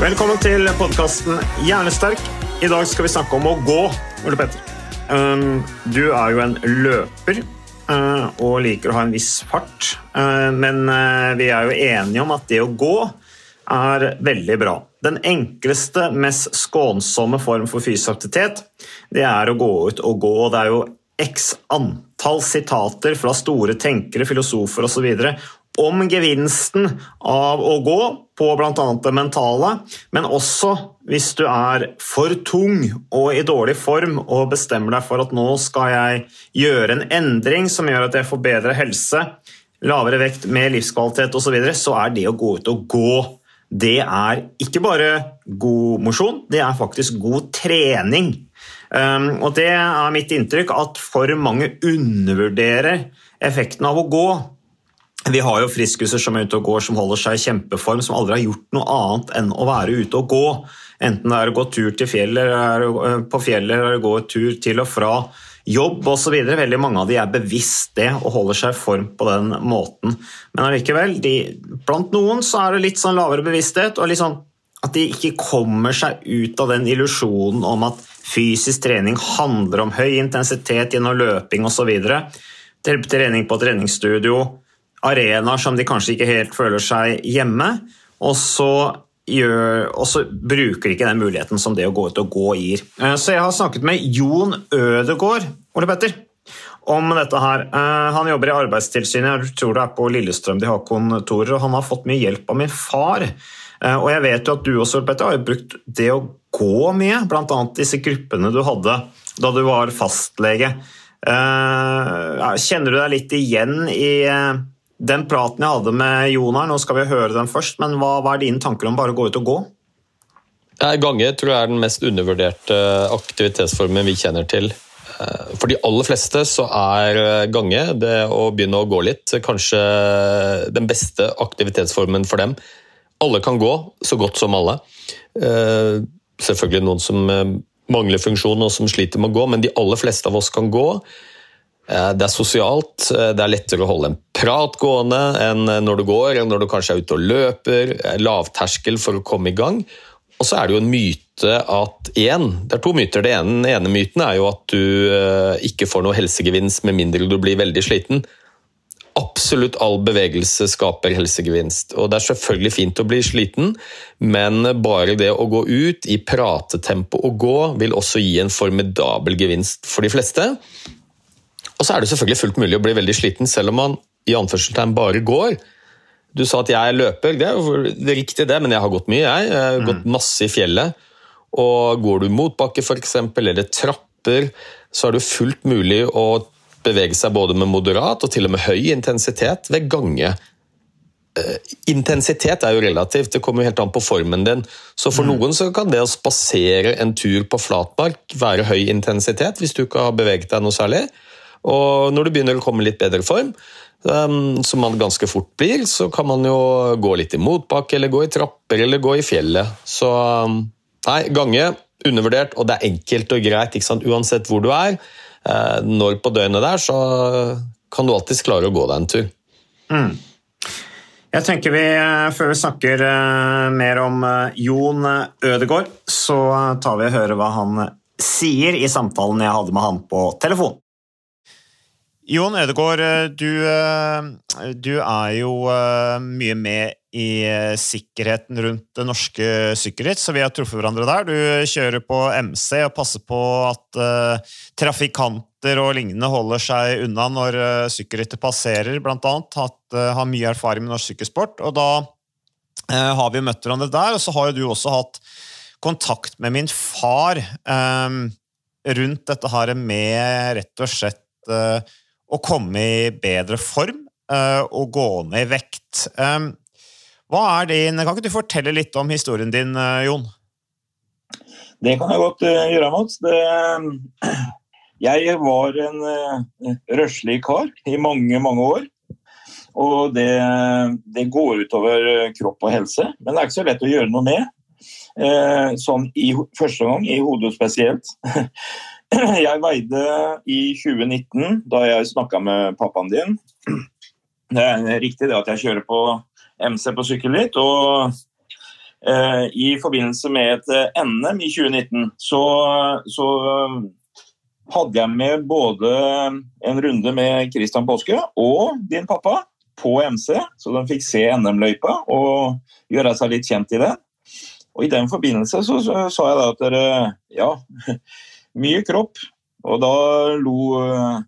Velkommen til podkasten Hjernesterk. I dag skal vi snakke om å gå, Ole Petter. Um, du er jo en løper uh, og liker å ha en viss fart. Uh, men uh, vi er jo enige om at det å gå er veldig bra. Den enkleste, mest skånsomme form for fysisk aktivitet, det er å gå ut og gå. Det er jo x antall sitater fra store tenkere, filosofer osv. om gevinsten av å gå på bl.a. det mentale, men også hvis du er for tung og i dårlig form og bestemmer deg for at nå skal jeg gjøre en endring som gjør at jeg får bedre helse, lavere vekt, mer livskvalitet osv., så, videre, så er det å gå ut og gå det er ikke bare god mosjon, det er faktisk god trening. Um, og det er mitt inntrykk at for mange undervurderer effekten av å gå. Vi har jo friskuser som er ute og går, som holder seg i kjempeform, som aldri har gjort noe annet enn å være ute og gå. Enten det er å gå tur til fjellet, eller på fjellet eller gå tur til og fra jobb osv. Veldig mange av de er bevisst det og holder seg i form på den måten. Men allikevel, de, blant noen så er det litt sånn lavere bevissthet, og litt sånn at de ikke kommer seg ut av den illusjonen om at fysisk trening handler om høy intensitet gjennom løping osv. Trening på treningsstudio, arenaer som de kanskje ikke helt føler seg hjemme. Og så, gjør, og så bruker de ikke den muligheten som det å gå ut og gå gir. Eh, så jeg har snakket med Jon Ødegård, Ole Petter, om dette her. Eh, han jobber i Arbeidstilsynet, jeg tror det er på Lillestrøm de har kontorer, og han har fått mye hjelp av min far. Eh, og jeg vet jo at du også, Petter, har brukt det å gå mye, bl.a. disse gruppene du hadde da du var fastlege. Kjenner du deg litt igjen i den praten jeg hadde med Jonar, nå skal vi høre den først, men hva, hva er dine tanker om bare å gå ut og gå? Gange tror jeg er den mest undervurderte aktivitetsformen vi kjenner til. For de aller fleste så er gange, det å begynne å gå litt, kanskje den beste aktivitetsformen for dem. Alle kan gå, så godt som alle. Selvfølgelig noen som mangler funksjon og som sliter med å gå, men de aller fleste av oss kan gå. Det er sosialt, det er lettere å holde en prat gående enn når du går, enn når du kanskje er ute og løper. Lavterskel for å komme i gang. Og så er det jo en myte at én Det er to myter. Den ene, ene myten er jo at du ikke får noe helsegevinst med mindre du blir veldig sliten. Absolutt all bevegelse skaper helsegevinst. Og det er selvfølgelig fint å bli sliten, men bare det å gå ut i pratetempo og gå vil også gi en formidabel gevinst for de fleste. Og så er det selvfølgelig fullt mulig å bli veldig sliten selv om man i anførselstegn bare går. Du sa at jeg er løper, det er jo riktig det, men jeg har gått mye. Jeg, jeg har gått masse i fjellet. Og går du motbakke f.eks., eller trapper, så er det fullt mulig å bevege seg både med moderat og til og med høy intensitet ved gange. Intensitet er jo relativt, det kommer jo helt an på formen din. Så for mm. noen så kan det å spasere en tur på flatmark være høy intensitet, hvis du ikke har beveget deg noe særlig. Og når du begynner å komme litt bedre form, um, som man ganske fort blir, så kan man jo gå litt i motbakke, eller gå i trapper, eller gå i fjellet. Så um, nei, gange undervurdert, og det er enkelt og greit, uansett hvor du er. Uh, når på døgnet der, så kan du alltids klare å gå deg en tur. Mm. Jeg tenker vi, Før vi snakker uh, mer om Jon Ødegård, så tar vi og hører hva han sier i samtalen jeg hadde med han på telefon. Jon Ødegaard, du, eh, du er jo eh, mye med i eh, sikkerheten rundt det norske sykkelritt, så vi har truffet hverandre der. Du kjører på MC og passer på at trafikanter og lignende holder seg unna når uh, sykkelrittet passerer, blant annet. Hatt, har mye erfaring med norsk sykkelsport, og da har vi møtt hverandre der. Og så har jo du også hatt kontakt med min far rundt dette her med rett og slett å komme i bedre form og gå ned i vekt. Hva er din, Kan ikke du fortelle litt om historien din, eh, Jon? Det kan jeg godt uh, gjøre, Mats. Det, jeg var en røslig kar i mange, mange år. Og det, det, går utover kropp og helse, men det er ikke så lett å gjøre noe med. Sånn i første gang, i hodet spesielt. Jeg veide i 2019, da jeg snakka med pappaen din Det er riktig det at jeg kjører på MC på sykkelritt. Og eh, i forbindelse med et eh, NM i 2019 så, så hadde jeg med både en runde med Christian Påske og din pappa på MC, så de fikk se NM-løypa og gjøre seg litt kjent i det. Og I den forbindelse så sa jeg da at dere Ja, mye kropp. Og da lo eh,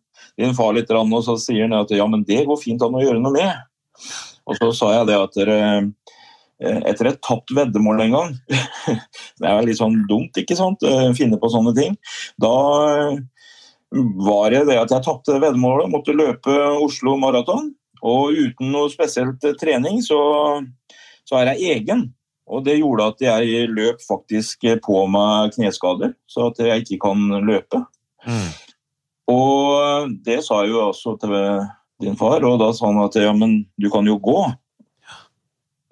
din far litt, og så sier han at ja, men det går fint an å gjøre noe med. Og så sa jeg det at eh, etter et tapt veddemål en gang Det er litt sånn dumt, ikke sant? Finne på sånne ting. Da eh, var det det at jeg tapte veddemålet, måtte løpe Oslo Maraton. Og uten noe spesielt trening så, så er jeg egen. Og det gjorde at jeg løp faktisk på meg kneskader, så at jeg ikke kan løpe. Mm. Og det sa jeg jo også til din far, og da sa han at ja, men du kan jo gå.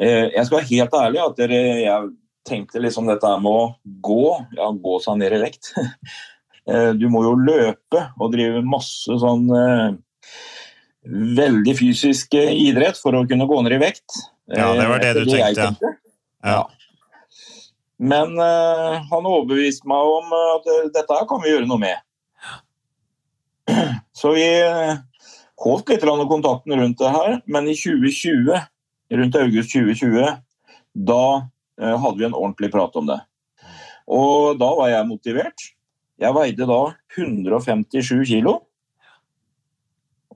Eh, jeg skal være helt ærlig at dere, jeg tenkte liksom dette med å gå, ja, gå seg ned i vekt. Eh, du må jo løpe og drive masse sånn eh, veldig fysisk idrett for å kunne gå ned i vekt. Ja, det var det du det tenkte. Ja. Men uh, han overbeviste meg om at dette her kan vi gjøre noe med. Så vi holdt litt kontakten rundt det her, men i 2020, rundt august 2020, da uh, hadde vi en ordentlig prat om det. Og da var jeg motivert. Jeg veide da 157 kilo.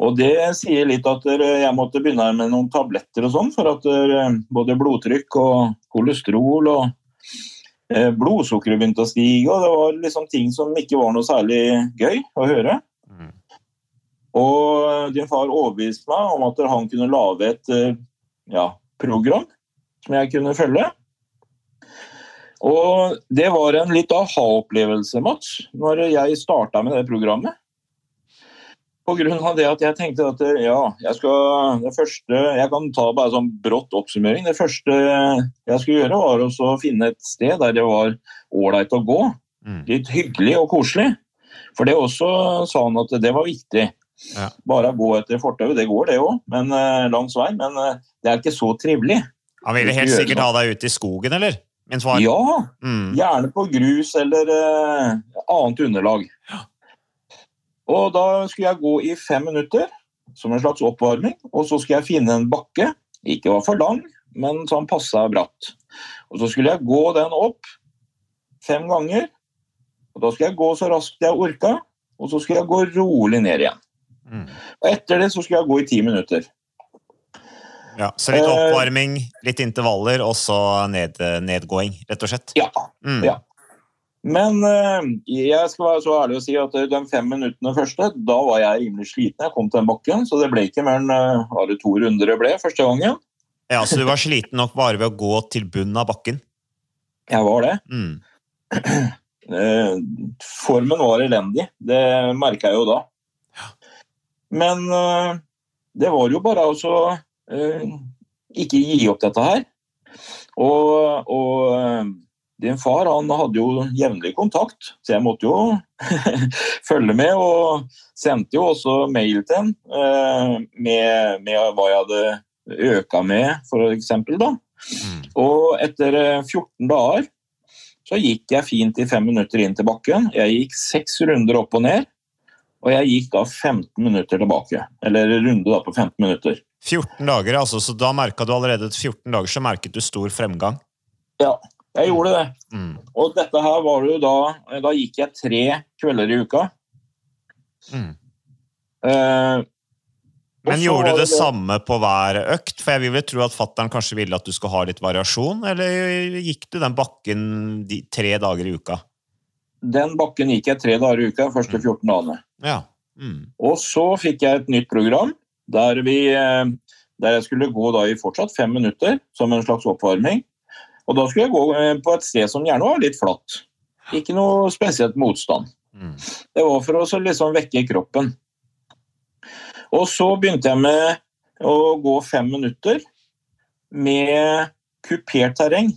Og det sier litt at jeg måtte begynne med noen tabletter og sånn, for at både blodtrykk og kolesterol og eh, blodsukkeret begynte å stige. Og det var liksom ting som ikke var noe særlig gøy å høre. Og din far overbeviste meg om at han kunne lage et eh, ja, program som jeg kunne følge. Og det var en litt aha-opplevelse, Mats, når jeg starta med det programmet. På grunn av det at jeg tenkte at ja, jeg skal det første Jeg kan ta bare sånn brått oppsummering. Det første jeg skulle gjøre, var å finne et sted der det var ålreit å gå. Mm. Litt hyggelig og koselig. For det også sa han at det var viktig. Ja. Bare gå etter fortauet, det går det òg, men uh, langs vei. Men uh, det er ikke så trivelig. Han ville helt sikkert ha deg ute i skogen, eller? Ja, mm. gjerne på grus eller uh, annet underlag. Ja. Og da skulle jeg gå i fem minutter som en slags oppvarming, og så skulle jeg finne en bakke. Ikke var for lang, men sånn passa bratt. Og så skulle jeg gå den opp fem ganger. Og da skulle jeg gå så raskt jeg orka, og så skulle jeg gå rolig ned igjen. Mm. Og etter det så skulle jeg gå i ti minutter. Ja, Så litt eh, oppvarming, litt intervaller, og så ned, nedgåing, rett og slett? Ja. Mm. ja. Men eh, jeg skal være så ærlig å si at de fem minuttene første, da var jeg rimelig sliten. Jeg kom til den bakken, så det ble ikke mer enn eh, var det to runder det ble første gangen. Ja, Så du var sliten nok bare ved å gå til bunnen av bakken? Jeg var det. Mm. Formen var elendig, det merka jeg jo da. Men det var jo bare å uh, ikke gi opp dette her. Og, og din far han hadde jo jevnlig kontakt, så jeg måtte jo følge med. Og sendte jo også mail til ham med, med, hva jeg hadde øka med, for eksempel. Da. Mm. Og etter 14 dager så gikk jeg fint i fem minutter inn til bakken. Jeg gikk seks runder opp og ned, og jeg gikk da 15 minutter tilbake. Eller runde da på 15 minutter. 14 dager, altså, så da merka du allerede 14 dager så merket du stor fremgang? Ja, jeg gjorde det. Mm. Og dette her var jo da Da gikk jeg tre kvelder i uka. Mm. Eh, men gjorde du det, det, samme på hver økt? For jeg vil vel tro at fattern kanskje ville at du skulle ha litt variasjon, eller gikk du den bakken de, tre dager i uka? Den bakken gikk jeg tre dager i uka, første 14 mm. dagene. Ja. Mm. Og så fikk jeg et nytt program der, vi, eh, der jeg skulle gå da i fortsatt fem minutter som en slags oppvarming. Og da skulle jeg gå eh, på et sted som gjerne var litt flatt. Ikke noe spesielt motstand. Mm. Det var for å liksom vekke kroppen. Og så begynte jeg med å gå fem minutter med kupert terreng.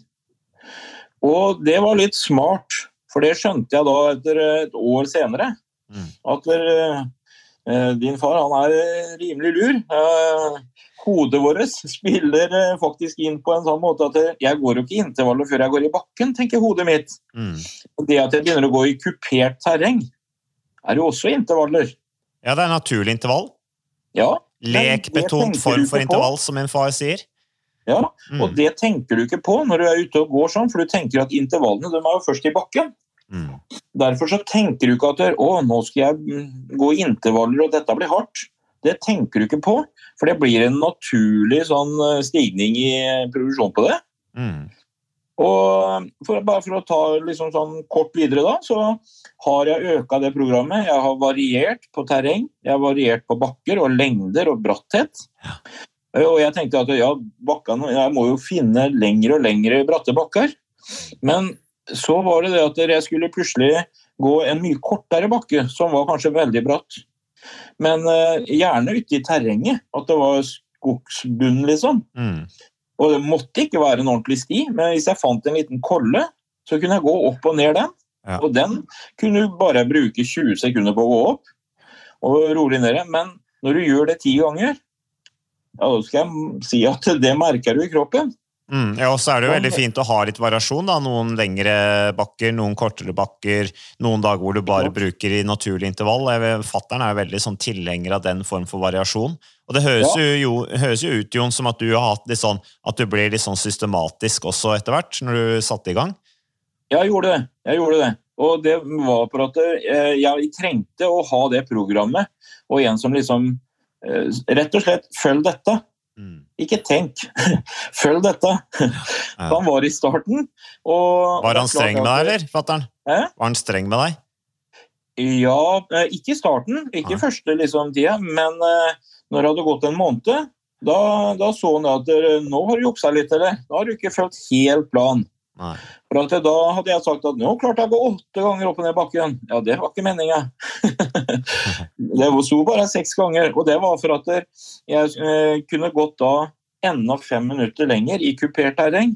Og det var litt smart, for det skjønte jeg da etter et år senere. Mm. At uh, din far han er rimelig lur. Hodet vårt spiller uh, faktisk inn på en sånn måte at jeg går jo ikke intervaller før jeg går i bakken, tenker hodet mitt. Mm. Det at jeg begynner å gå i kupert terreng, er jo også intervaller. Ja, det er naturlig intervall. Ja, Lekbetont form for intervall, som min far sier. Ja, mm. og det tenker du ikke på når du er ute og går sånn, for du tenker at intervallene de er jo først i bakken. Mm. Derfor så tenker du ikke at å, nå skal jeg gå i intervaller og dette blir hardt. Det tenker du ikke på, for det blir en naturlig sånn eh, stigning i produksjon på det. Mm. Og for, bare for å ta liksom sånn kort videre, da, så har jeg øka det programmet. Jeg har variert på terreng, jeg har variert på bakker og lengder og bratthet. Ja. Og jeg tenkte at ja, bakkene, jeg må jo finne lengre og lengre bratte bakker. Men så var det det at jeg skulle plutselig gå en mye kortere bakke, som var kanskje veldig bratt. Men uh, gjerne ute i terrenget. At det var skogsbunn, liksom. Mm. Og det måtte ikke være en ordentlig sti, men hvis jeg fant en liten kolle, så kunne jeg gå opp og ned den. Ja. Og den kunne du bare bruke 20 sekunder på å gå opp og rolig ned. Men når du gjør det ti ganger, ja, da skal jeg si at det merker du i kroppen. Mm, ja, og så er det jo veldig fint å ha litt variasjon. da, Noen lengre bakker, noen kortere bakker. Noen dager hvor du bare bruker i naturlig intervall. Fattern er jo veldig sånn tilhenger av den form for variasjon. Og det høres, ja. jo, høres, jo, ut Jon, som at du har hatt litt sånn, at du blir litt sånn systematisk også etter hvert, når du satte i gang? Ja, jeg gjorde det. Jeg gjorde det. Og det var for at eh, jeg trengte å ha det programmet, og en som liksom eh, Rett og slett følg dette. Mm. Ikke tenk. Følg dette. Ja. Han var i starten. Var han streng med deg, eller, fatter'n? Var han streng med deg? Ja, eh, ikke i starten. Ikke ja. første liksom, tida. Men uh, når det hadde gått en måned, da, da så han at nå har du juksa litt, eller? Da har du ikke fulgt helt plan. Nei. For Da hadde jeg sagt at nå klarte jeg å gå åtte ganger opp og ned bakken. Ja, det var ikke meninga. det sto bare seks ganger. Og det var for at jeg eh, kunne gått da enda fem minutter lenger i kupert terreng.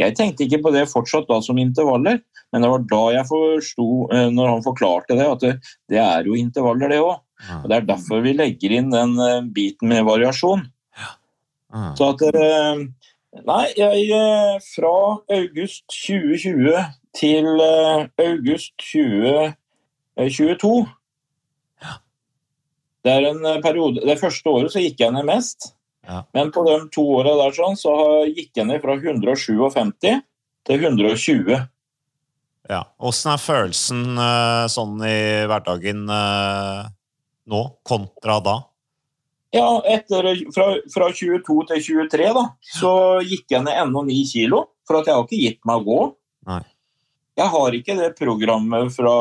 Jeg tenkte ikke på det fortsatt da som intervaller, men det var da jeg forsto, eh, når han forklarte det, at det, det er jo intervaller, det òg. Og Det er derfor vi legger inn den eh, biten med variasjon. Så at Nei, jeg eh, fra august 2020 til eh, august 2022 Det er en eh, periode Det første året så gikk jeg ned mest. Ja. Men på de to åra der sånn, så gikk jeg ned fra 157 til 120. Ja. Åssen er følelsen sånn i hverdagen nå kontra da? Ja, etter, fra, fra, 22 til 23 da, så gikk jeg ned enda 9 kilo. For at jeg har ikke gitt meg å gå. Nei. Jeg har ikke det programmet fra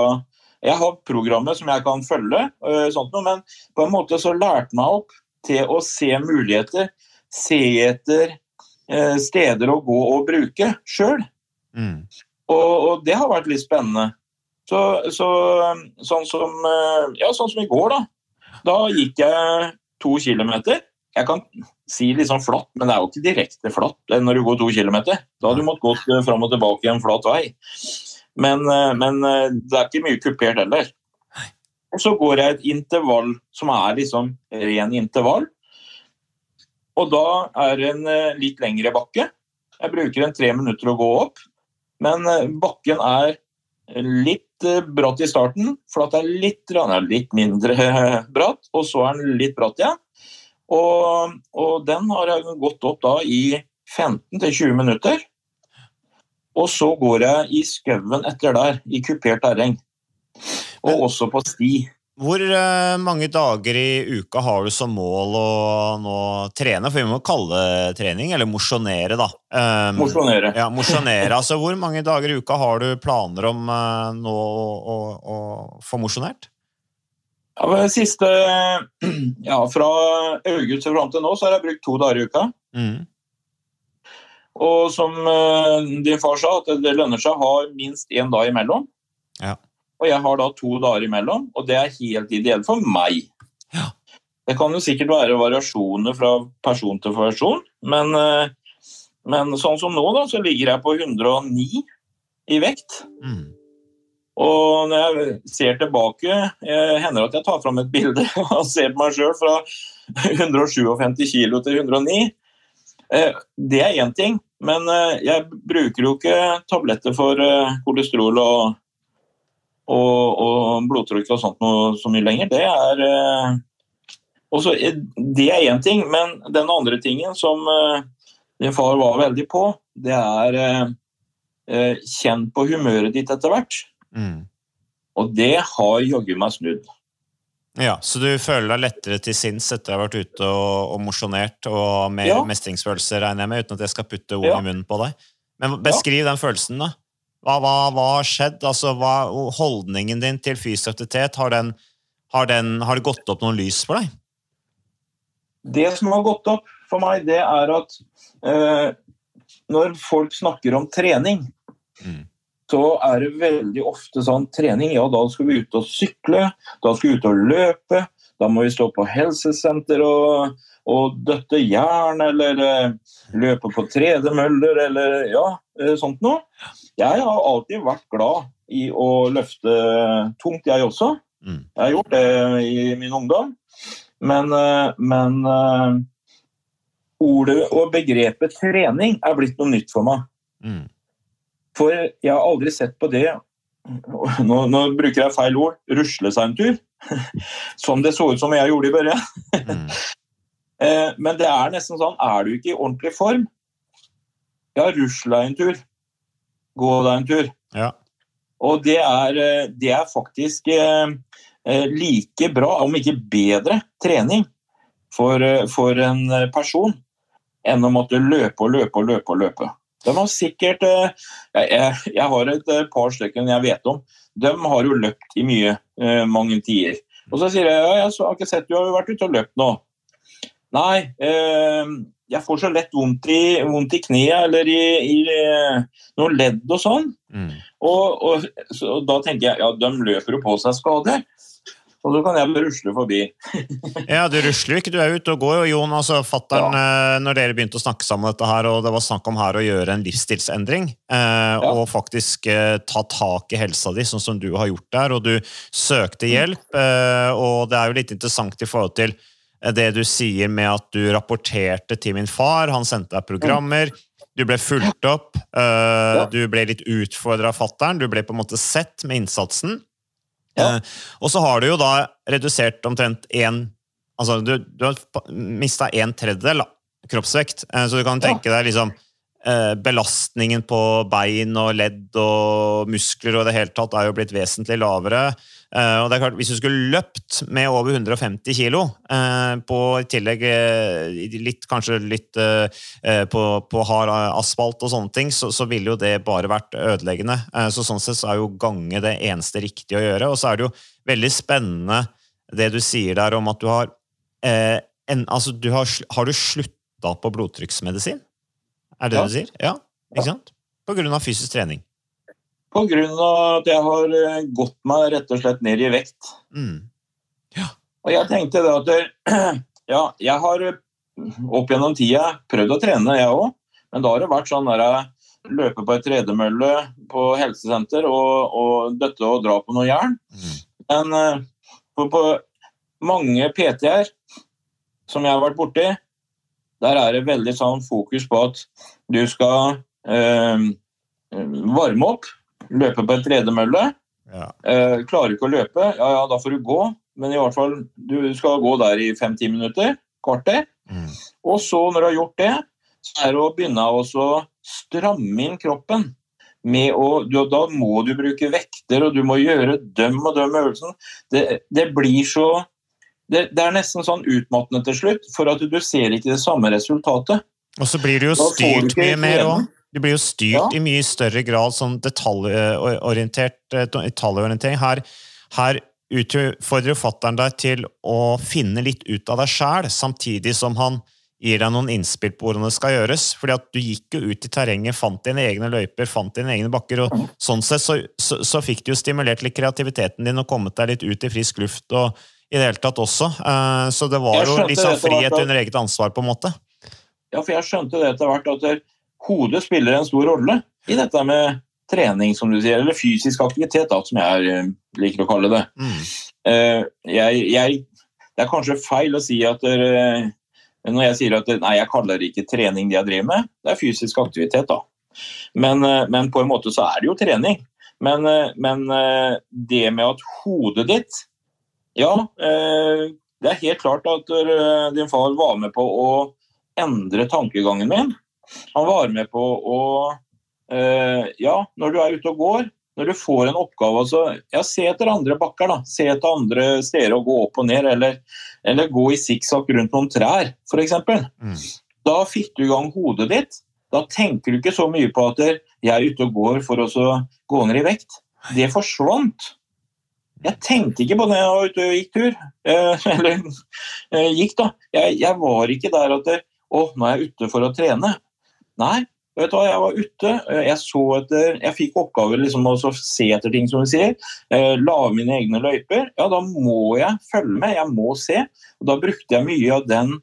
Jeg har programmet som jeg kan følge, øh, sånt men på en måte så lærte meg opp til å se muligheter. Se etter eh, steder å gå og bruke sjøl. Mm. Og, og, det har vært litt spennende. Så, så, sånn, som, øh, ja, sånn som i går, da. Da gikk jeg to kilometer. Jeg kan si litt sånn flatt, men det er jo ikke direkte flatt når du går to kilometer. Da hadde du måttet gå eh, fram og tilbake i en flat vei. Men, eh, men, eh, det er ikke mye kupert heller. Og så går jeg et intervall som er liksom ren intervall. Og da er det en litt lengre bakke. Jeg bruker en tre minutter å gå opp. Men eh, bakken er litt eh, bratt i starten, for at det er litt, er litt mindre bratt, og så er den litt bratt igjen. Og, og den har jeg gått opp da i 15-20 minutter. Og så går jeg i skauen etter der, i kupert terreng. Og også på sti. Hvor eh, mange dager i uka har du som mål å nå trene? For vi må kalle det trening, eller mosjonere, da. Um, Mosjonere. Ja, mosjonere. altså, hvor mange dager i uka har du planer om uh, nå å, å, å få mosjonert? Ja, men siste, ja, fra august og fram til nå så har jeg brukt to dager i uka. Mm. Og som uh, din far sa, at det lønner seg å ha minst én dag imellom. Ja. Og jeg har da to dager imellom, og det er helt ideelt for meg. Det kan jo sikkert være variasjoner fra person til person, men, eh, men sånn som nå, da, så ligger jeg på 109 i vekt. Mm. Og når jeg ser tilbake, jeg hender det at jeg tar fram et bilde og ser på meg sjøl fra 157 kilo til 109. Eh, Det er én ting, men eh, jeg bruker jo ikke tabletter for eh, kolesterol og, og, og blodtrykk og sånt noe så mye lenger. Det er eh, også, eh, Det er én ting, men den andre tingen som eh, din far var veldig på, det er eh, eh, kjenn på humøret ditt etter hvert. Mm. Og det har jaggu meg snudd. Ja, Så du føler deg lettere til sinns etter å ha vært ute og, og mosjonert og med Ja. mestringsfølelse, regner jeg med, uten at jeg skal putte ord Ja. i munnen på deg? Men beskriv den følelsen, da. Hva, hva, hva har skjedd? Altså, hva, holdningen din til fysisk aktivitet, har, den, har, den, har det gått opp noen lys for deg? Det som har gått opp for meg, det er at eh, når folk snakker om trening, så er det veldig ofte sånn trening, ja da skal vi ut og sykle, da skal vi ut og løpe, da må vi stå på helsesenter og, og døtte jern, eller eh, løpe på tredemøller, eller ja, eh, sånt noe. Jeg har alltid vært glad i å løfte tungt, jeg også. Jeg har gjort det i min ungdom. Men, eh, men eh, ordet og begrepet trening er blitt noe nytt for meg. For jeg har aldri sett på det nå, nå bruker jeg feil ord rusle seg en tur. Som det så ut som jeg gjorde i børjen. Mm. Men det er nesten sånn Er du ikke i ordentlig form, ja, rusl deg en tur. Gå deg en tur. Ja. Og det er, eh, det er faktisk eh, eh, like bra, om ikke bedre, trening for, for en person enn å måtte løpe og løpe og løpe. og løpe. De har sikkert jeg, jeg- har et par stykker jeg vet om. De har jo løpt i mye, mange tider. Og så sier jeg ja, jeg har ikke sett du har vært ute og løpt nå. Nei, eh, jeg får så lett vondt i, vondt i kneet eller i, i eh, noen ledd og sånn. Og, og så, da tenker jeg ja, de løper jo på seg skader. Og så kan jeg bare rusle forbi. Ja, du rusler jo ikke, du er ute og går. Og Jon, altså fatteren, ja. når dere begynte å snakke sammen om dette her, og det var snakk om her å gjøre en livsstilsendring, eh, og faktisk eh, ta tak i helsa di, sånn som du har gjort der, og du søkte hjelp, eh, og det er jo litt interessant i forhold til eh, det du sier med at du rapporterte til min far, han sendte deg programmer, du ble fulgt opp, eh, du ble litt utfordra av fatteren, du ble på en måte sett med innsatsen. Ja. og så har du jo da redusert omtrent én Altså, du, du har mista en tredjedel kroppsvekt. Eh, så du kan tenke deg liksom eh, Belastningen på bein og ledd og muskler og det hele tatt er jo blitt vesentlig lavere. Eh, og det er klart, Hvis du skulle løpt med over 150 kilo, eh, på i tillegg eh, litt, kanskje litt på, på hard asfalt og sånne ting, så, så ville jo det bare vært ødeleggende. Så sånn sett så er jo gange det eneste riktige å gjøre. Og så er det jo veldig spennende det du sier der om at du har en, altså du har, har du slutta på blodtrykksmedisin? Er det Ja. det du sier? Ja, ikke sant? På grunn av fysisk trening. Av at jeg har eh, gått meg rett og slett ned i vekt. Mm. Og jeg tenkte det at ja, jeg har eh, opp gjennom tida prøvd å trene, jeg òg. Men da har det vært sånn der jeg løper på et tredemølle på helsesenter og, og døtte og dra på noe jern. Men eh, på, på mange PT-er som jeg har vært borti, der er det veldig sånn fokus på at du skal eh, varme opp, løpe på en tredemølle. Ja. Eh, klarer du ikke å løpe, ja ja, da får du gå. Men i hvert fall, du skal gå der i fem-ti minutter. Kvarter. Mm. Og så, når du har gjort det, så er det å begynne å stramme inn kroppen. Med å, du, da må du bruke vekter, og du må gjøre døm og døm øvelsen. Det, det blir så det, det er nesten sånn utmattende til slutt, for at du ser ikke det samme resultatet. Og så blir du jo du styrt mye mer òg. Du blir jo styrt Ja. i mye større grad sånn detaljorientert eh, detaljorientering. Her, her utfordrer jo fattern deg til å finne litt ut av deg sjæl, samtidig som han gir deg noen innspill på hvordan det skal gjøres. Fordi at du gikk jo ut i terrenget, fant dine egne løyper, fant dine egne bakker, og sånn sett så, så, så fikk du jo stimulert litt kreativiteten din og kommet deg litt ut i frisk luft og i det hele tatt også. Eh, Så det var jo litt sånn frihet under eget ansvar, på en måte. Ja, for jeg skjønte det etter hvert at hodet spiller en stor rolle i dette med trening, som du sier, eller fysisk aktivitet, da, som jeg eh, liker å kalle det. Mm. Eh, jeg, jeg, det er kanskje feil å si at dere, når jeg sier at nei, jeg kaller det ikke trening det jeg driver med, det er fysisk aktivitet, da. Men, eh, men på en måte så er det jo trening. Men, eh, men eh, det med at hodet ditt Ja, eh, det er helt klart at eh, din far var med på å endre tankegangen min. Han var med på å eh, Ja, når du er ute og går, når du får en oppgave altså, ja, Se etter andre bakker, da. Se etter andre steder å gå opp og ned, eller, eller gå i sikksakk rundt noen trær, f.eks. Mm. Da fikk du i gang hodet ditt. Da tenker du ikke så mye på at jeg er ute og går for å gå ned i vekt. Det forsvant. Jeg tenkte ikke på det jeg var ute og gikk tur. Eh, eller eh, gikk, da. Jeg, jeg var ikke der at Å, nå er jeg ute for å trene. Nei, vet du hva, jeg var ute. eh, Jeg så etter Jeg fikk oppgaver liksom å se etter ting, som vi sier. Eh, Lage mine egne løyper. Ja, da må jeg følge med. Jeg må se. Og da brukte jeg mye av den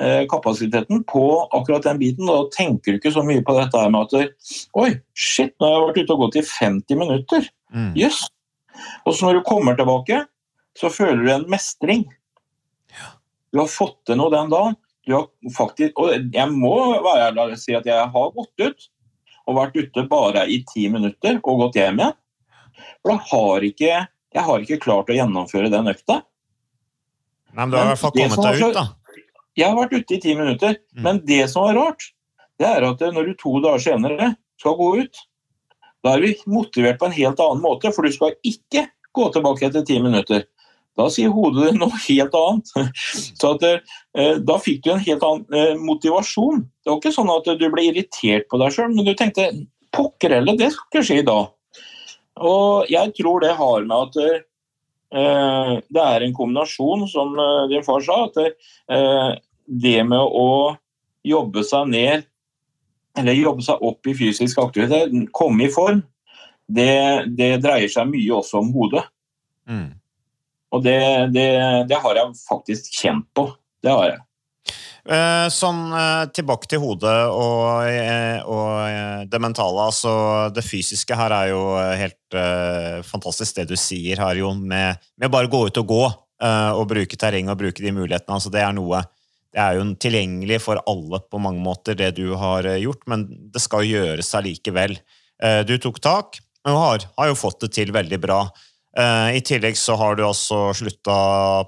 eh, kapasiteten på akkurat den biten. Da tenker du ikke så mye på dette med at Oi, shit, nå har jeg vært ute og gått i 50 minutter. Mm. Yes. Og så når du kommer tilbake, så føler du en mestring. Du har fått til noe den dagen. Har faktisk, og jeg må være ærlig og si at jeg har gått ut og vært ute bare i ti minutter og gått hjem igjen. For jeg har ikke, jeg har ikke klart å gjennomføre den økta. Nei, men du har i hvert fall kommet deg ut, da. Jeg har vært ute i ti minutter, Mm. men det som var rart, det er at når du to dager senere skal gå ut, da er du motivert på en helt annen måte, for du skal ikke gå tilbake etter ti minutter. Da sier hodet noe helt annet. Så at, eh, da fikk du en helt annen eh, motivasjon. Det var ikke sånn at du ble irritert på deg sjøl, men du tenkte pokker heller, det skal ikke skje i dag. Og jeg tror det har med at eh, det er en kombinasjon, som eh, din far sa, at eh, det med å jobbe seg ned, eller jobbe seg opp i fysisk aktivitet, komme i form, det, det dreier seg mye også om hodet. Mm. Og det, det, det har jeg faktisk kjent på. Det har jeg. Eh, Sånn eh, tilbake til hodet og, eh, og det mentale. Altså, det fysiske her er jo helt fantastisk, det du sier her, Jon. Med, med bare gå ut og gå og bruke terreng og bruke de mulighetene. Altså, det er noe det er jo tilgjengelig for alle på mange måter, det du har gjort, men det skal gjøres allikevel. Du tok tak, og har, har jo fått det til veldig bra. Eh, I tillegg så har du også slutta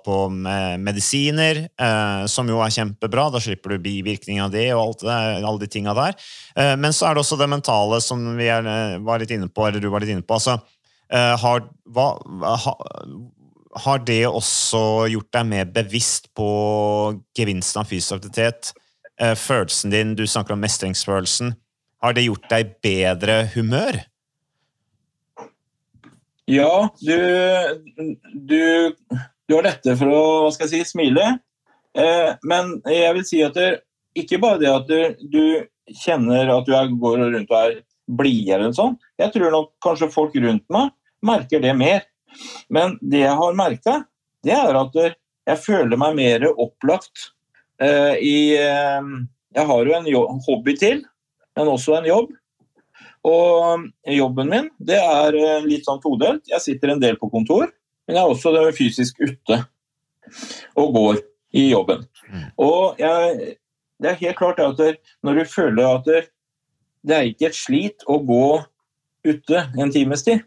på med medisiner, eh, som jo er kjempebra. Da slipper du bivirkning av det og alt det, alle de tinga der. Eh, men så er det også det mentale, som vi er, var litt inne på, eller du var litt inne på. Altså, har, hva, ha, har det også gjort deg mer bevisst på gevinsten av fysisk aktivitet? Følelsen din, du snakker om mestringsfølelsen. Har det gjort deg bedre humør? Ja, du, du, du har dette for å hva skal jeg si, smile. Eh, men jeg vil si at det, ikke bare det at du, du kjenner at du er, går rundt og er blidere eller sånn. Jeg tror nok kanskje folk rundt meg merker det mer. Men det jeg har merka, det er at jeg føler meg mer opplagt eh, i eh, Jeg har jo en jobb, hobby til, men også en jobb. Og jobben min det er eh, litt sånn todelt. Jeg sitter en del på kontor, men jeg er også fysisk ute og går i jobben. Og jeg, det er helt klart at når du føler at det, er ikke et slit å gå ute en times tid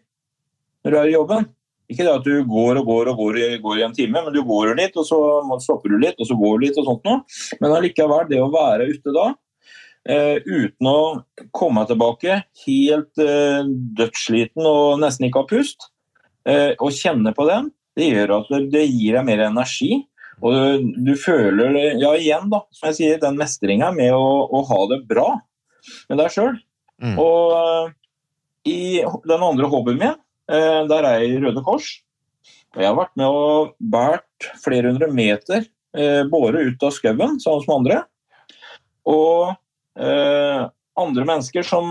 når du er i jobben. Ikke det at du går og går og går, i- går i en time, men du går litt, og så stopper du litt, og så går du litt og sånt noe. Men allikevel, det å være ute da, eh, uten å komme tilbake helt eh, dødssliten og nesten ikke ha pust, eh, og kjenne på den, det gjør at det, gir deg mer energi. Og du, du føler, ja igjen da, som jeg sier, den mestringa med å, å ha det bra med deg sjøl. Mm. Og eh, i den andre hobbyen min, eh, der er jeg i Røde Kors. Og jeg har vært med og båret flere hundre meter eh, båre ut av skauen sammen med andre. Og eh, andre mennesker som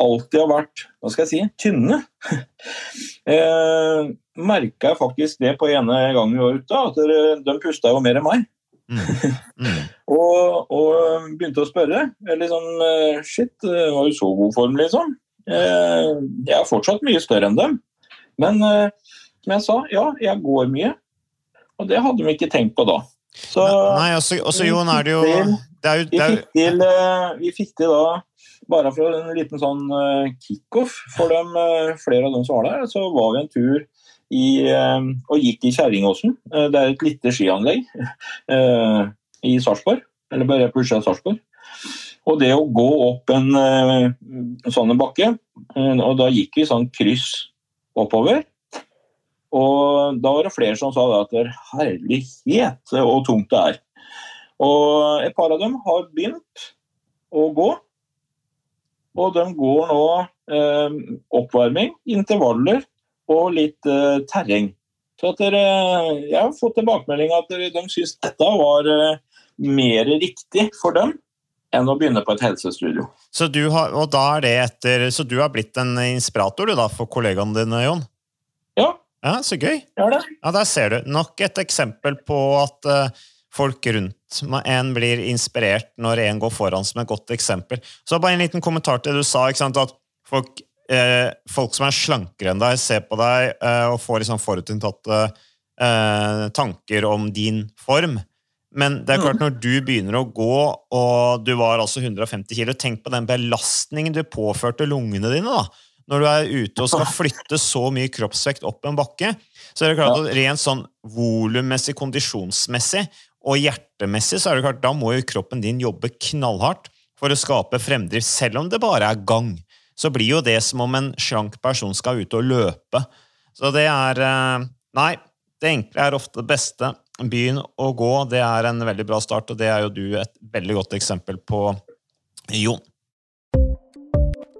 alltid har vært hva skal jeg si, tynne, eh, merka jeg faktisk det på ene gangen vi var ute, at de pusta jo mer enn meg. Mm. Og, og begynte å spørre. Liksom, eh, shit, eh, var jo så god form, liksom. Eh, Jeg er fortsatt mye større enn dem. Men eh, som jeg sa, ja, jeg går mye. Og det hadde de ikke tenkt på da. Så Nei, også, også Jon, er det jo er vi det fikk, til, eh, vi fikk til da, bare for en liten sånn eh, kickoff for dem, eh, flere av dem som var der, så var vi en tur i, og gikk i Kjerringåsen. Det er et lite skianlegg i Sarpsborg, eller bare på utsida av Sarpsborg. Og det å gå opp en sånn en bakke, og da gikk vi sånn kryss oppover, og da var det flere som sa at er herlighet og tungt det er. Og et par av dem har begynt å gå. Og de går nå eh, oppvarming, intervaller og litt eh, terreng. Så dere, jeg har fått tilbakemelding at de syns dette var eh, mer riktig for dem enn å begynne på et helsestudio. så, du har, er etter, så du har blitt en inspirator du da, for kollegaene dine, Jon? Ja. Ja, Så gøy. Ja, Der ser du. Nok et eksempel på at eh, folk rundt en blir inspirert når en går foran som et godt eksempel. Så bare en liten kommentar til det du sa, at folk, eh, folk som er slankere enn deg, ser på deg eh, og får liksom forutinntatte eh, tanker om din form. Men det er klart, når du begynner å gå, og du var altså 150 kilo, tenk på den belastningen du påførte lungene dine. da. Når du er ute og skal flytte så mye kroppsvekt opp en bakke, så er det klart at rent sånn volummessig, kondisjonsmessig og hjertemessig, så er det klart, da må jo kroppen din jobbe knallhardt for å skape fremdrift, selv om det bare er gang. Så blir jo det som om en slank person skal ut og løpe. Så det er eh, Nei, det enkle er ofte det beste. Begynn å gå, det er en veldig bra start, og det er jo du et veldig godt eksempel på, Jon.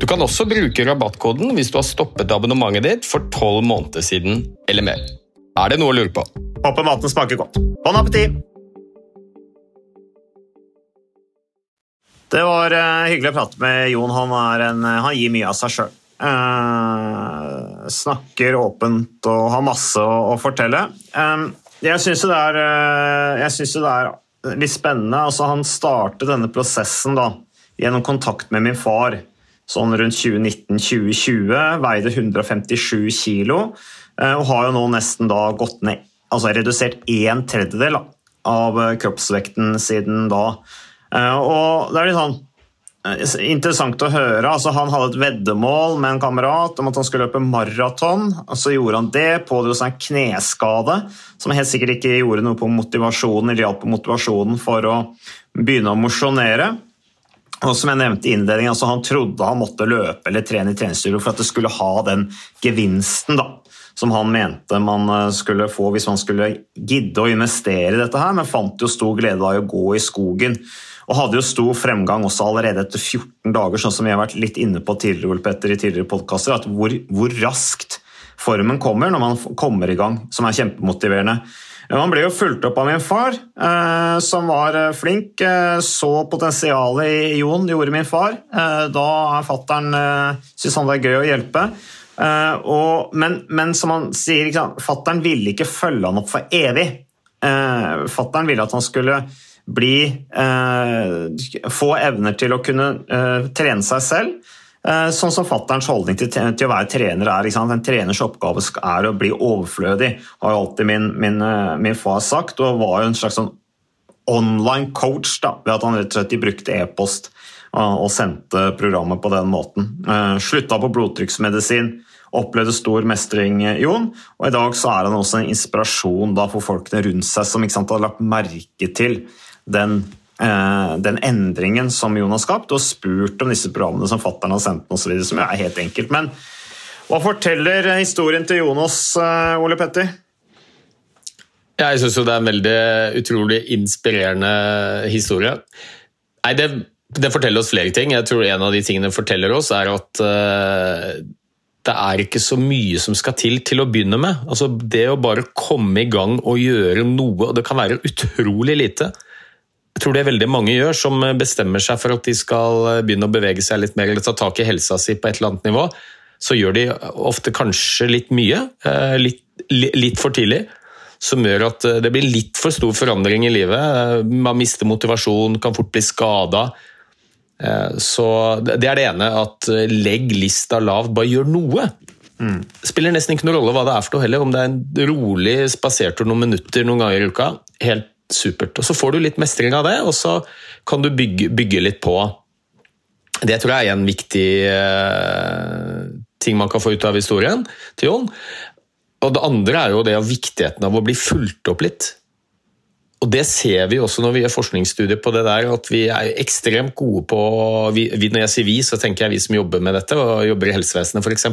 Du kan også bruke rabattkoden hvis du har stoppet abonnementet ditt for tolv måneder siden eller mer. Er det noe å lure på? Håper maten smaker godt. Bon appétit! Det var eh, hyggelig å prate med Jon. Han, en, eh, han gir mye av seg sjøl. snakker åpent og har masse å, å fortelle. Eh, jeg syns det, er, eh, jeg synes det er litt spennende. Altså, han startet denne prosessen da, gjennom kontakt med min far sånn rundt 2019-2020. Veide 157 kilo eh, og har jo nå nesten da gått ned, altså redusert en tredjedel av eh, kroppsvekten siden da. Eh, Og det er litt sånn interessant å høre. Altså, han hadde et veddemål med en kamerat om at han skulle løpe maraton. Så gjorde han det, pådro seg en kneskade som helt sikkert ikke gjorde noe på motivasjonen, eller hjalp på motivasjonen for å begynne å mosjonere. Og som jeg nevnte i innledningen, altså Han trodde han måtte løpe eller trene i treningsstudio for at det skulle ha den gevinsten da, som han mente man eh, skulle få hvis man skulle gidde å investere i dette, her, men fant jo stor glede av å gå i skogen. Og hadde jo stor fremgang også allerede etter 14 dager, sånn som vi har vært litt inne på tidligere, Petter, i tidligere podkaster, at hvor, hvor raskt formen kommer når man kommer i gang, som er kjempemotiverende. Han ble jo fulgt opp av min far, eh, som var eh, flink. Eh, så potensialet i Jon, gjorde min far. Da er fattern eh, han er gøy å hjelpe. Og, men, men som han sier, fattern ville ikke følge han opp for evig. Fattern ville at han skulle bli Få evner til å kunne trene seg selv. Eh, Sånn som fatterns holdning til, til å være trener er. En treners oppgave er å bli overflødig, har jo alltid min, min, eh, min far sagt. Og var jo en slags sånn online coach da, ved at han rett og slett brukte e-post eh, og sendte programmet på den måten. Slutta på blodtrykksmedisin, opplevde stor mestring, Jon. Og i dag så er han også en inspirasjon da, for folkene rundt seg som sant, har lagt merke til den den endringen som Jon har skapt, og spurt om disse programmene som fattern har sendt, så videre, som er helt enkelt. Men hva forteller historien til Jonas, eh, Ole Petter? Jeg syns det er en veldig utrolig inspirerende historie. Nei, det, det forteller oss flere ting. Jeg tror en av de tingene det forteller oss, er at uh, det er ikke så mye som skal til til å begynne med. Altså, det å bare komme i gang og gjøre noe, og det kan være utrolig lite. Jeg tror det veldig mange gjør, som bestemmer seg for at de skal begynne å bevege seg litt mer eller ta tak i helsa si på et eller annet nivå. Så gjør de ofte kanskje litt mye, eh, litt, litt for tidlig. Som gjør at eh, det blir litt for stor forandring i livet. Eh, Man mister motivasjon, kan fort bli skada. Så det er det ene, at eh, legg lista lavt, bare gjør noe. Det spiller nesten ikke noen rolle hva det er for noe heller, om det er en rolig spasertur noen minutter noen ganger i uka. Helt supert. Og Så får du litt mestring av det, og så kan du bygge, bygge litt på. Det tror jeg er en viktig eh, ting man kan få ut av historien til Jon. Og det andre er jo det av viktigheten av å bli fulgt opp litt. Og det ser vi også når vi gjør forskningsstudier på det der, at vi er ekstremt gode på vi, Når jeg sier vi, så tenker jeg vi som jobber med dette, og jobber i helsevesenet f.eks.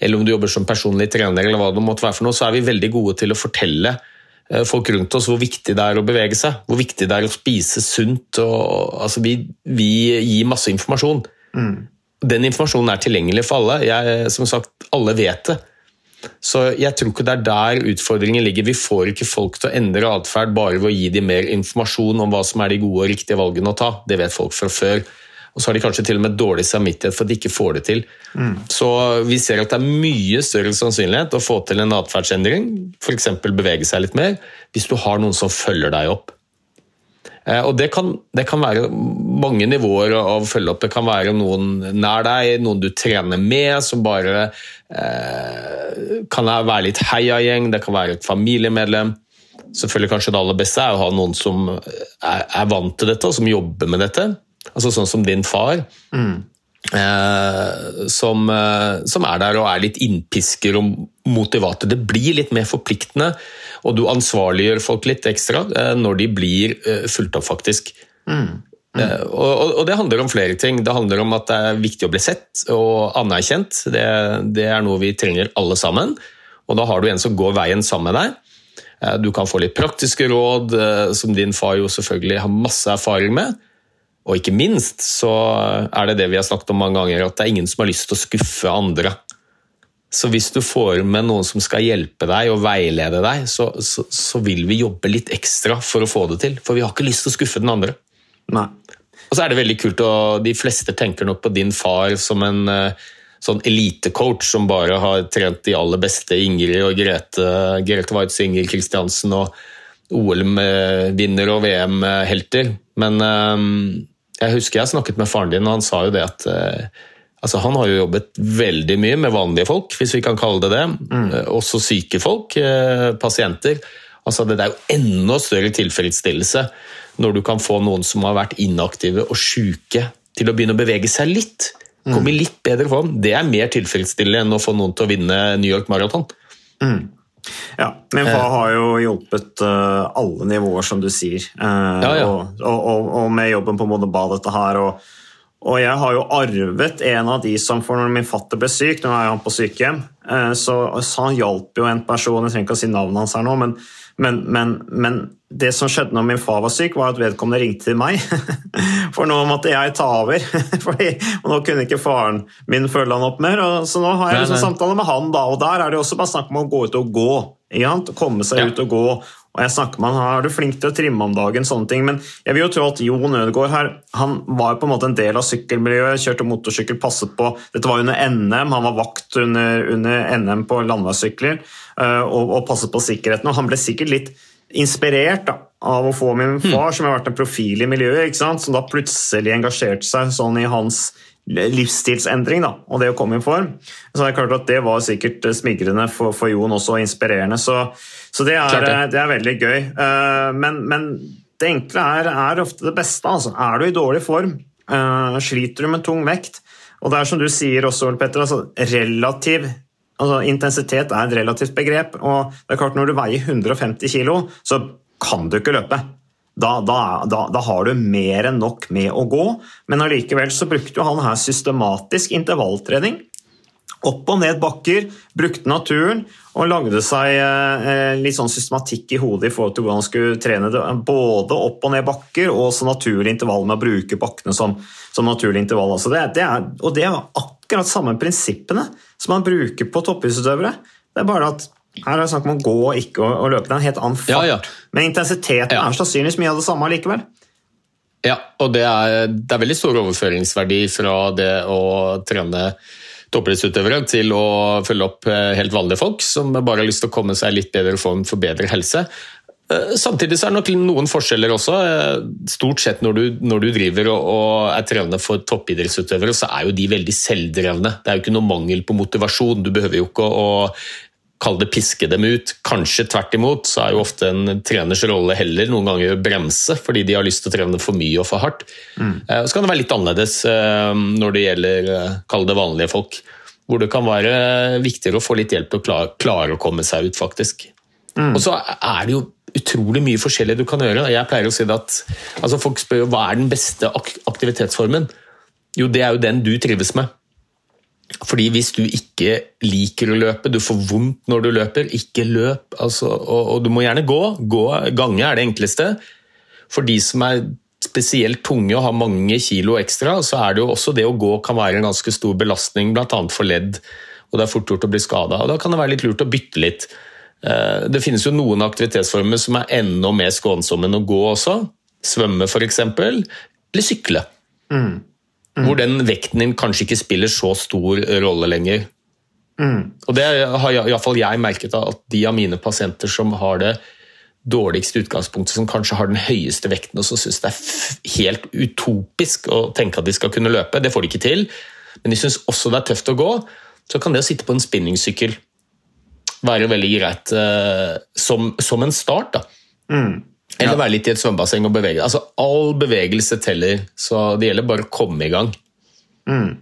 Eller om du jobber som personlig trener, eller hva det måtte være for noe, så er vi veldig gode til å fortelle folk rundt oss hvor viktig det er å bevege seg. Hvor viktig det er å spise sunt. Og, altså vi, vi gir masse informasjon. Den informasjonen er tilgjengelig for alle. Jeg, som sagt, alle vet det. Så jeg tror ikke det er der utfordringen ligger. Vi får ikke folk til å endre atferd bare ved å gi dem mer informasjon om hva som er de gode og riktige valgene å ta. Det vet folk fra før. Og så har de kanskje til og med dårlig samvittighet for at de ikke får det til. Mm. Så vi ser at det er mye større sannsynlighet å få til en atferdsendring, f.eks. bevege seg litt mer, hvis du har noen som følger deg opp. Eh, og det kan, det kan, være mange nivåer av følge opp. Det kan være noen nær deg, noen du trener med, som bare eh, kan være litt heiagjeng. Det kan være et familiemedlem. Selvfølgelig kanskje Det aller beste er å ha noen som er, er vant til dette, og som jobber med dette. Altså Sånn som din far. Mm. Eh, som, eh, som, er der og er litt innpisker og motivator. Det blir litt mer forpliktende, og du ansvarliggjør folk litt ekstra eh, når de blir eh, fulgt opp, faktisk. Mm. Mm. Og, og, og, det handler om flere ting. Det handler om at det er viktig å bli sett og anerkjent. Det, det er noe vi trenger alle sammen. Og da har du en som går veien sammen med deg. Du kan få litt praktiske råd, som din far jo selvfølgelig har masse erfaring med. Og ikke minst så er det det vi har snakket om mange ganger, at det er ingen som har lyst til å skuffe andre. Så hvis du får med noen som skal hjelpe deg og veilede deg, så, så, så vil vi jobbe litt ekstra for å få det til. For vi har ikke lyst til å skuffe den andre. Nei. Og så er det veldig kult, og de fleste tenker nok på din far som en uh, sånn elitecoach som bare har trent de aller beste Ingrid og Grete, Grete Waitz Ingrid Kristiansen og OL-vinner og VM-helter. Men um, jeg husker jeg snakket med faren din, og han sa jo det at uh, altså Han har jo jobbet veldig mye med vanlige folk, hvis vi kan kalle det det. Mm. Uh, også syke folk, uh, pasienter. Altså Det er jo enda større tilfredsstillelse når du kan få noen som har vært inaktive og syke, til å begynne å bevege seg litt. Komme i litt bedre form. Det er mer tilfredsstillende enn å få noen til å vinne New York Marathon. Mm. Ja, min far eh. har jo hjulpet uh, alle nivåer, som du sier. Uh, ja, ja. Og, og, og, med jobben på Modeba, dette her. Og, og, jeg har jo arvet en av de som for når min fatter ble syk, nå er han på sykehjem, så, så, han hjalp jo en person, jeg trenger ikke å si navnet hans her nå, men, men, men, men det som skjedde når min far var syk, var at vedkommende ringte til meg. For nå måtte jeg ta over. Fordi, og nå kunne ikke faren min følge han opp mer. så nå har jeg liksom samtale med han, da, og der er det også bare snakk om å gå ut og gå. Komme seg ja. ut og gå. Og jeg snakker med han, Er du flink til å trimme om dagen? sånne ting, Men jeg vil jo tro at Jon Ødegaard her, han var på en måte en del av sykkelmiljøet. Kjørte motorsykkel, passet på Dette var under NM, han var vakt under, under NM på landeveissykler eh, og, og passet på sikkerheten. og Han ble sikkert litt inspirert da, av å få min hmm. far, som har vært en profil i miljøet, som da plutselig engasjerte seg sånn i hans livsstilsendring da, og det å komme i form. Så det er klart at det var sikkert smigrende for, for Jon også, og inspirerende. Så, så det, er, det, er, veldig gøy. Uh, men, men, det enkle er, er, ofte det beste. Altså. Er du i dårlig form, sliter du med tung vekt, og det er som du sier også, Petter, altså, relativ Altså, intensitet er et relativt begrep. og det er klart Når du veier 150 kg, så kan du ikke løpe. Da, da, da, da, har du mer enn nok med å gå, men allikevel så brukte han her systematisk intervalltrening. Opp og ned bakker, brukte naturen og lagde seg eh, litt sånn systematikk i hodet i forhold til hvordan han skulle trene det. Både opp og ned bakker og så naturlig intervall med å bruke bakkene som, som naturlig intervall. Altså det, det er, og det er akkurat samme prinsippene som man bruker på toppidrettsutøvere. Det er bare at her er det snakk om å gå, og ikke å, å løpe. Det er en helt annen fart. Ja, ja. Men intensiteten ja. er sannsynligvis mye av det samme likevel. Ja, og det er, det er, veldig stor overføringsverdi fra det å trene toppidrettsutøvere til å følge opp eh, helt vanlige folk som bare har lyst til å komme seg litt bedre form for bedre helse. Eh, samtidig så er det nok noen forskjeller også. Eh, stort sett når du, når du driver og, og, er trevende for toppidrettsutøvere, så er jo de veldig selvdrevne. Det er jo ikke noe mangel på motivasjon. Du behøver jo ikke å, kalle det piske dem ut. Kanskje tvert imot, så er jo ofte en treners rolle heller noen ganger bremse, fordi de har lyst til å trene for mye og for hardt. Mm. Eh, så kan det være litt annerledes når det gjelder kall det vanlige folk. Hvor det kan være viktigere å få litt hjelp til å klare, klare å komme seg ut, faktisk. Mm. Og så er det jo utrolig mye forskjellig du kan gjøre. Jeg pleier å si det at altså Folk spør jo hva er den beste aktivitetsformen. Jo, det er jo den du trives med. Fordi hvis du ikke liker å løpe, du får vondt når du løper, ikke løp. Altså, og, og, du må gjerne gå. gå. Gange er det enkleste. For de som er spesielt tunge og har mange kilo ekstra, så er det jo også det å gå kan være en ganske stor belastning, bl.a. for ledd. Og det er fort gjort å bli skada. Da kan det være litt lurt å bytte litt. Eh, det finnes jo noen aktivitetsformer som er enda mer skånsomme enn å gå også. Svømme f.eks. Eller sykle. Mm. Hvor den vekten din kanskje ikke spiller så stor rolle lenger. Mm. Og det har iallfall jeg merket at de av mine pasienter som har det dårligste utgangspunktet, som kanskje har den høyeste vekten, og som syns det er helt utopisk å tenke at de skal kunne løpe. Det får de ikke til. Men de syns også det er tøft å gå. Så kan det å sitte på en spinningsykkel være veldig greit eh, som, som, en start. da. Mm. Eller være litt i et svømmebasseng og bevege deg. Altså, All bevegelse teller, så det gjelder bare å komme i gang. Mm.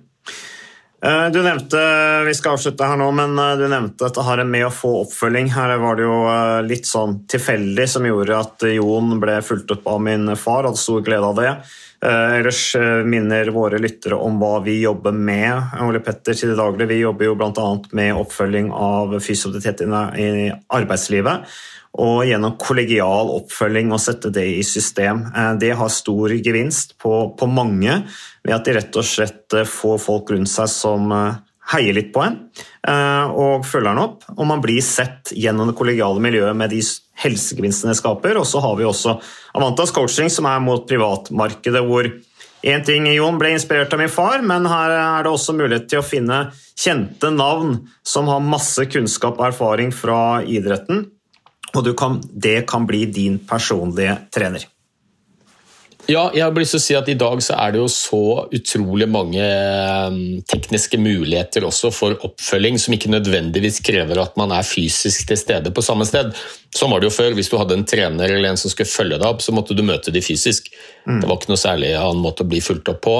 Eh, du nevnte vi skal avslutte her nå, men eh, du nevnte dette her med å få oppfølging. Her var det jo eh, litt sånn tilfeldig som gjorde at Jon ble fulgt opp av min far. Hadde stor glede av det. Ellers minner våre lyttere om hva vi jobber med. Ole Petter til det daglige. Vi jobber jo bl.a. med oppfølging av fysioterapeut i arbeidslivet og gjennom kollegial oppfølging og sette det i system. Det har stor gevinst på, på, mange ved at de rett og slett får folk rundt seg som heier litt på en og følger en opp. Og man blir sett gjennom det kollegiale miljøet med de helsegevinstene det skaper. Og så har vi også Avantas coaching, som er mot privatmarkedet, hvor Én ting Jon ble inspirert av min far, men her er det også mulighet til å finne kjente navn som har masse kunnskap og erfaring fra idretten, og kan, det kan bli din personlige trener. Ja, jeg har lyst til å si at I dag så er det jo så utrolig mange ehm, tekniske muligheter også for oppfølging som ikke nødvendigvis krever at man er fysisk til stede på samme sted. Sånn var det jo før. Hvis du hadde en trener eller en som skulle følge deg opp, så måtte du møte dem fysisk. Mm. Det var ikke noe særlig annen måte å bli fulgt opp på.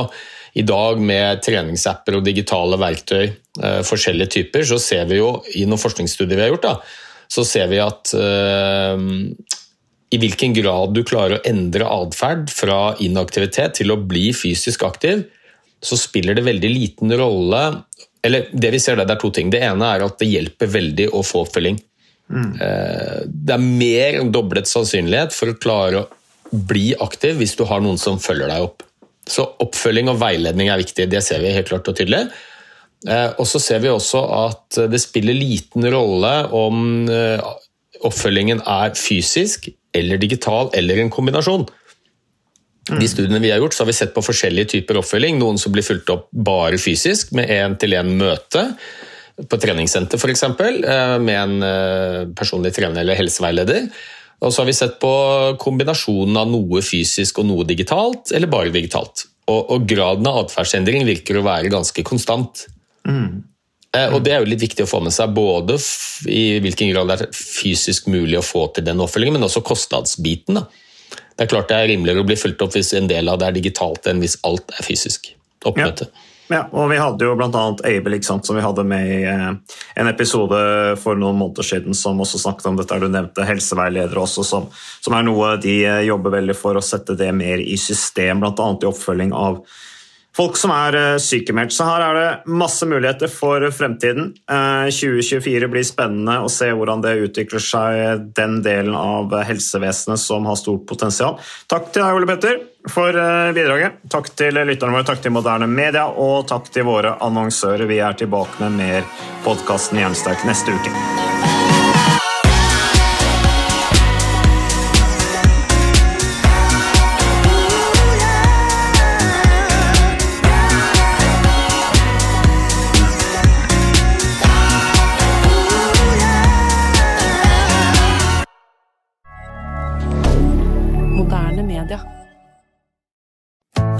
I dag med treningsapper og digitale verktøy, eh, forskjellige typer, så ser vi jo i noen forskningsstudier vi har gjort, da, så ser vi at uh, i hvilken grad du klarer å endre atferd fra inaktivitet til å bli fysisk aktiv, så spiller det veldig liten rolle eller det vi ser der, det er to ting. Det ene er at det hjelper veldig å få oppfølging. Mm. Uh, det er mer enn doblet sannsynlighet for å klare å bli aktiv hvis du har noen som følger deg opp. Så oppfølging og veiledning er viktig, det ser vi helt klart og tydelig. Eh, og så ser vi også at det spiller liten rolle om eh, oppfølgingen er fysisk eller digital eller en kombinasjon. Mm. De studiene vi har gjort, så har vi sett på forskjellige typer oppfølging. Noen som blir fulgt opp bare fysisk, med én-til-én-møte på treningssenter f.eks., eh, med en personlig trener eller helseveileder. Og så har vi sett på kombinasjonen av noe fysisk og noe digitalt, eller bare digitalt. Og, og graden av atferdsendring virker å være ganske konstant. Mm. Og Det er jo litt viktig å få med seg, både i hvilken grad det er fysisk mulig å få til den oppfølgingen, men også kostnadsbiten. Da. Det er klart det er rimeligere å bli fulgt opp hvis en del av det er digitalt, enn hvis alt er fysisk oppmøte. Ja. Ja, og Vi hadde jo bl.a. Abel som vi hadde med i eh, en episode for noen måneder siden som også snakket om dette. Du nevnte helseveiledere også, som, som er noe de eh, jobber veldig for å sette det mer i system, bl.a. i oppfølging av folk som er eh, sykemeldt. Så her er det masse muligheter for fremtiden. 2024 eh, blir spennende å se hvordan det utvikler seg, den delen av helsevesenet som har stort potensial. Takk til deg, Ole Petter, for eh, bidraget. Takk til lytterne våre, takk til Moderne Media, og takk til våre annonsører. Vi er tilbake med mer podkasten Jernsterk neste uke.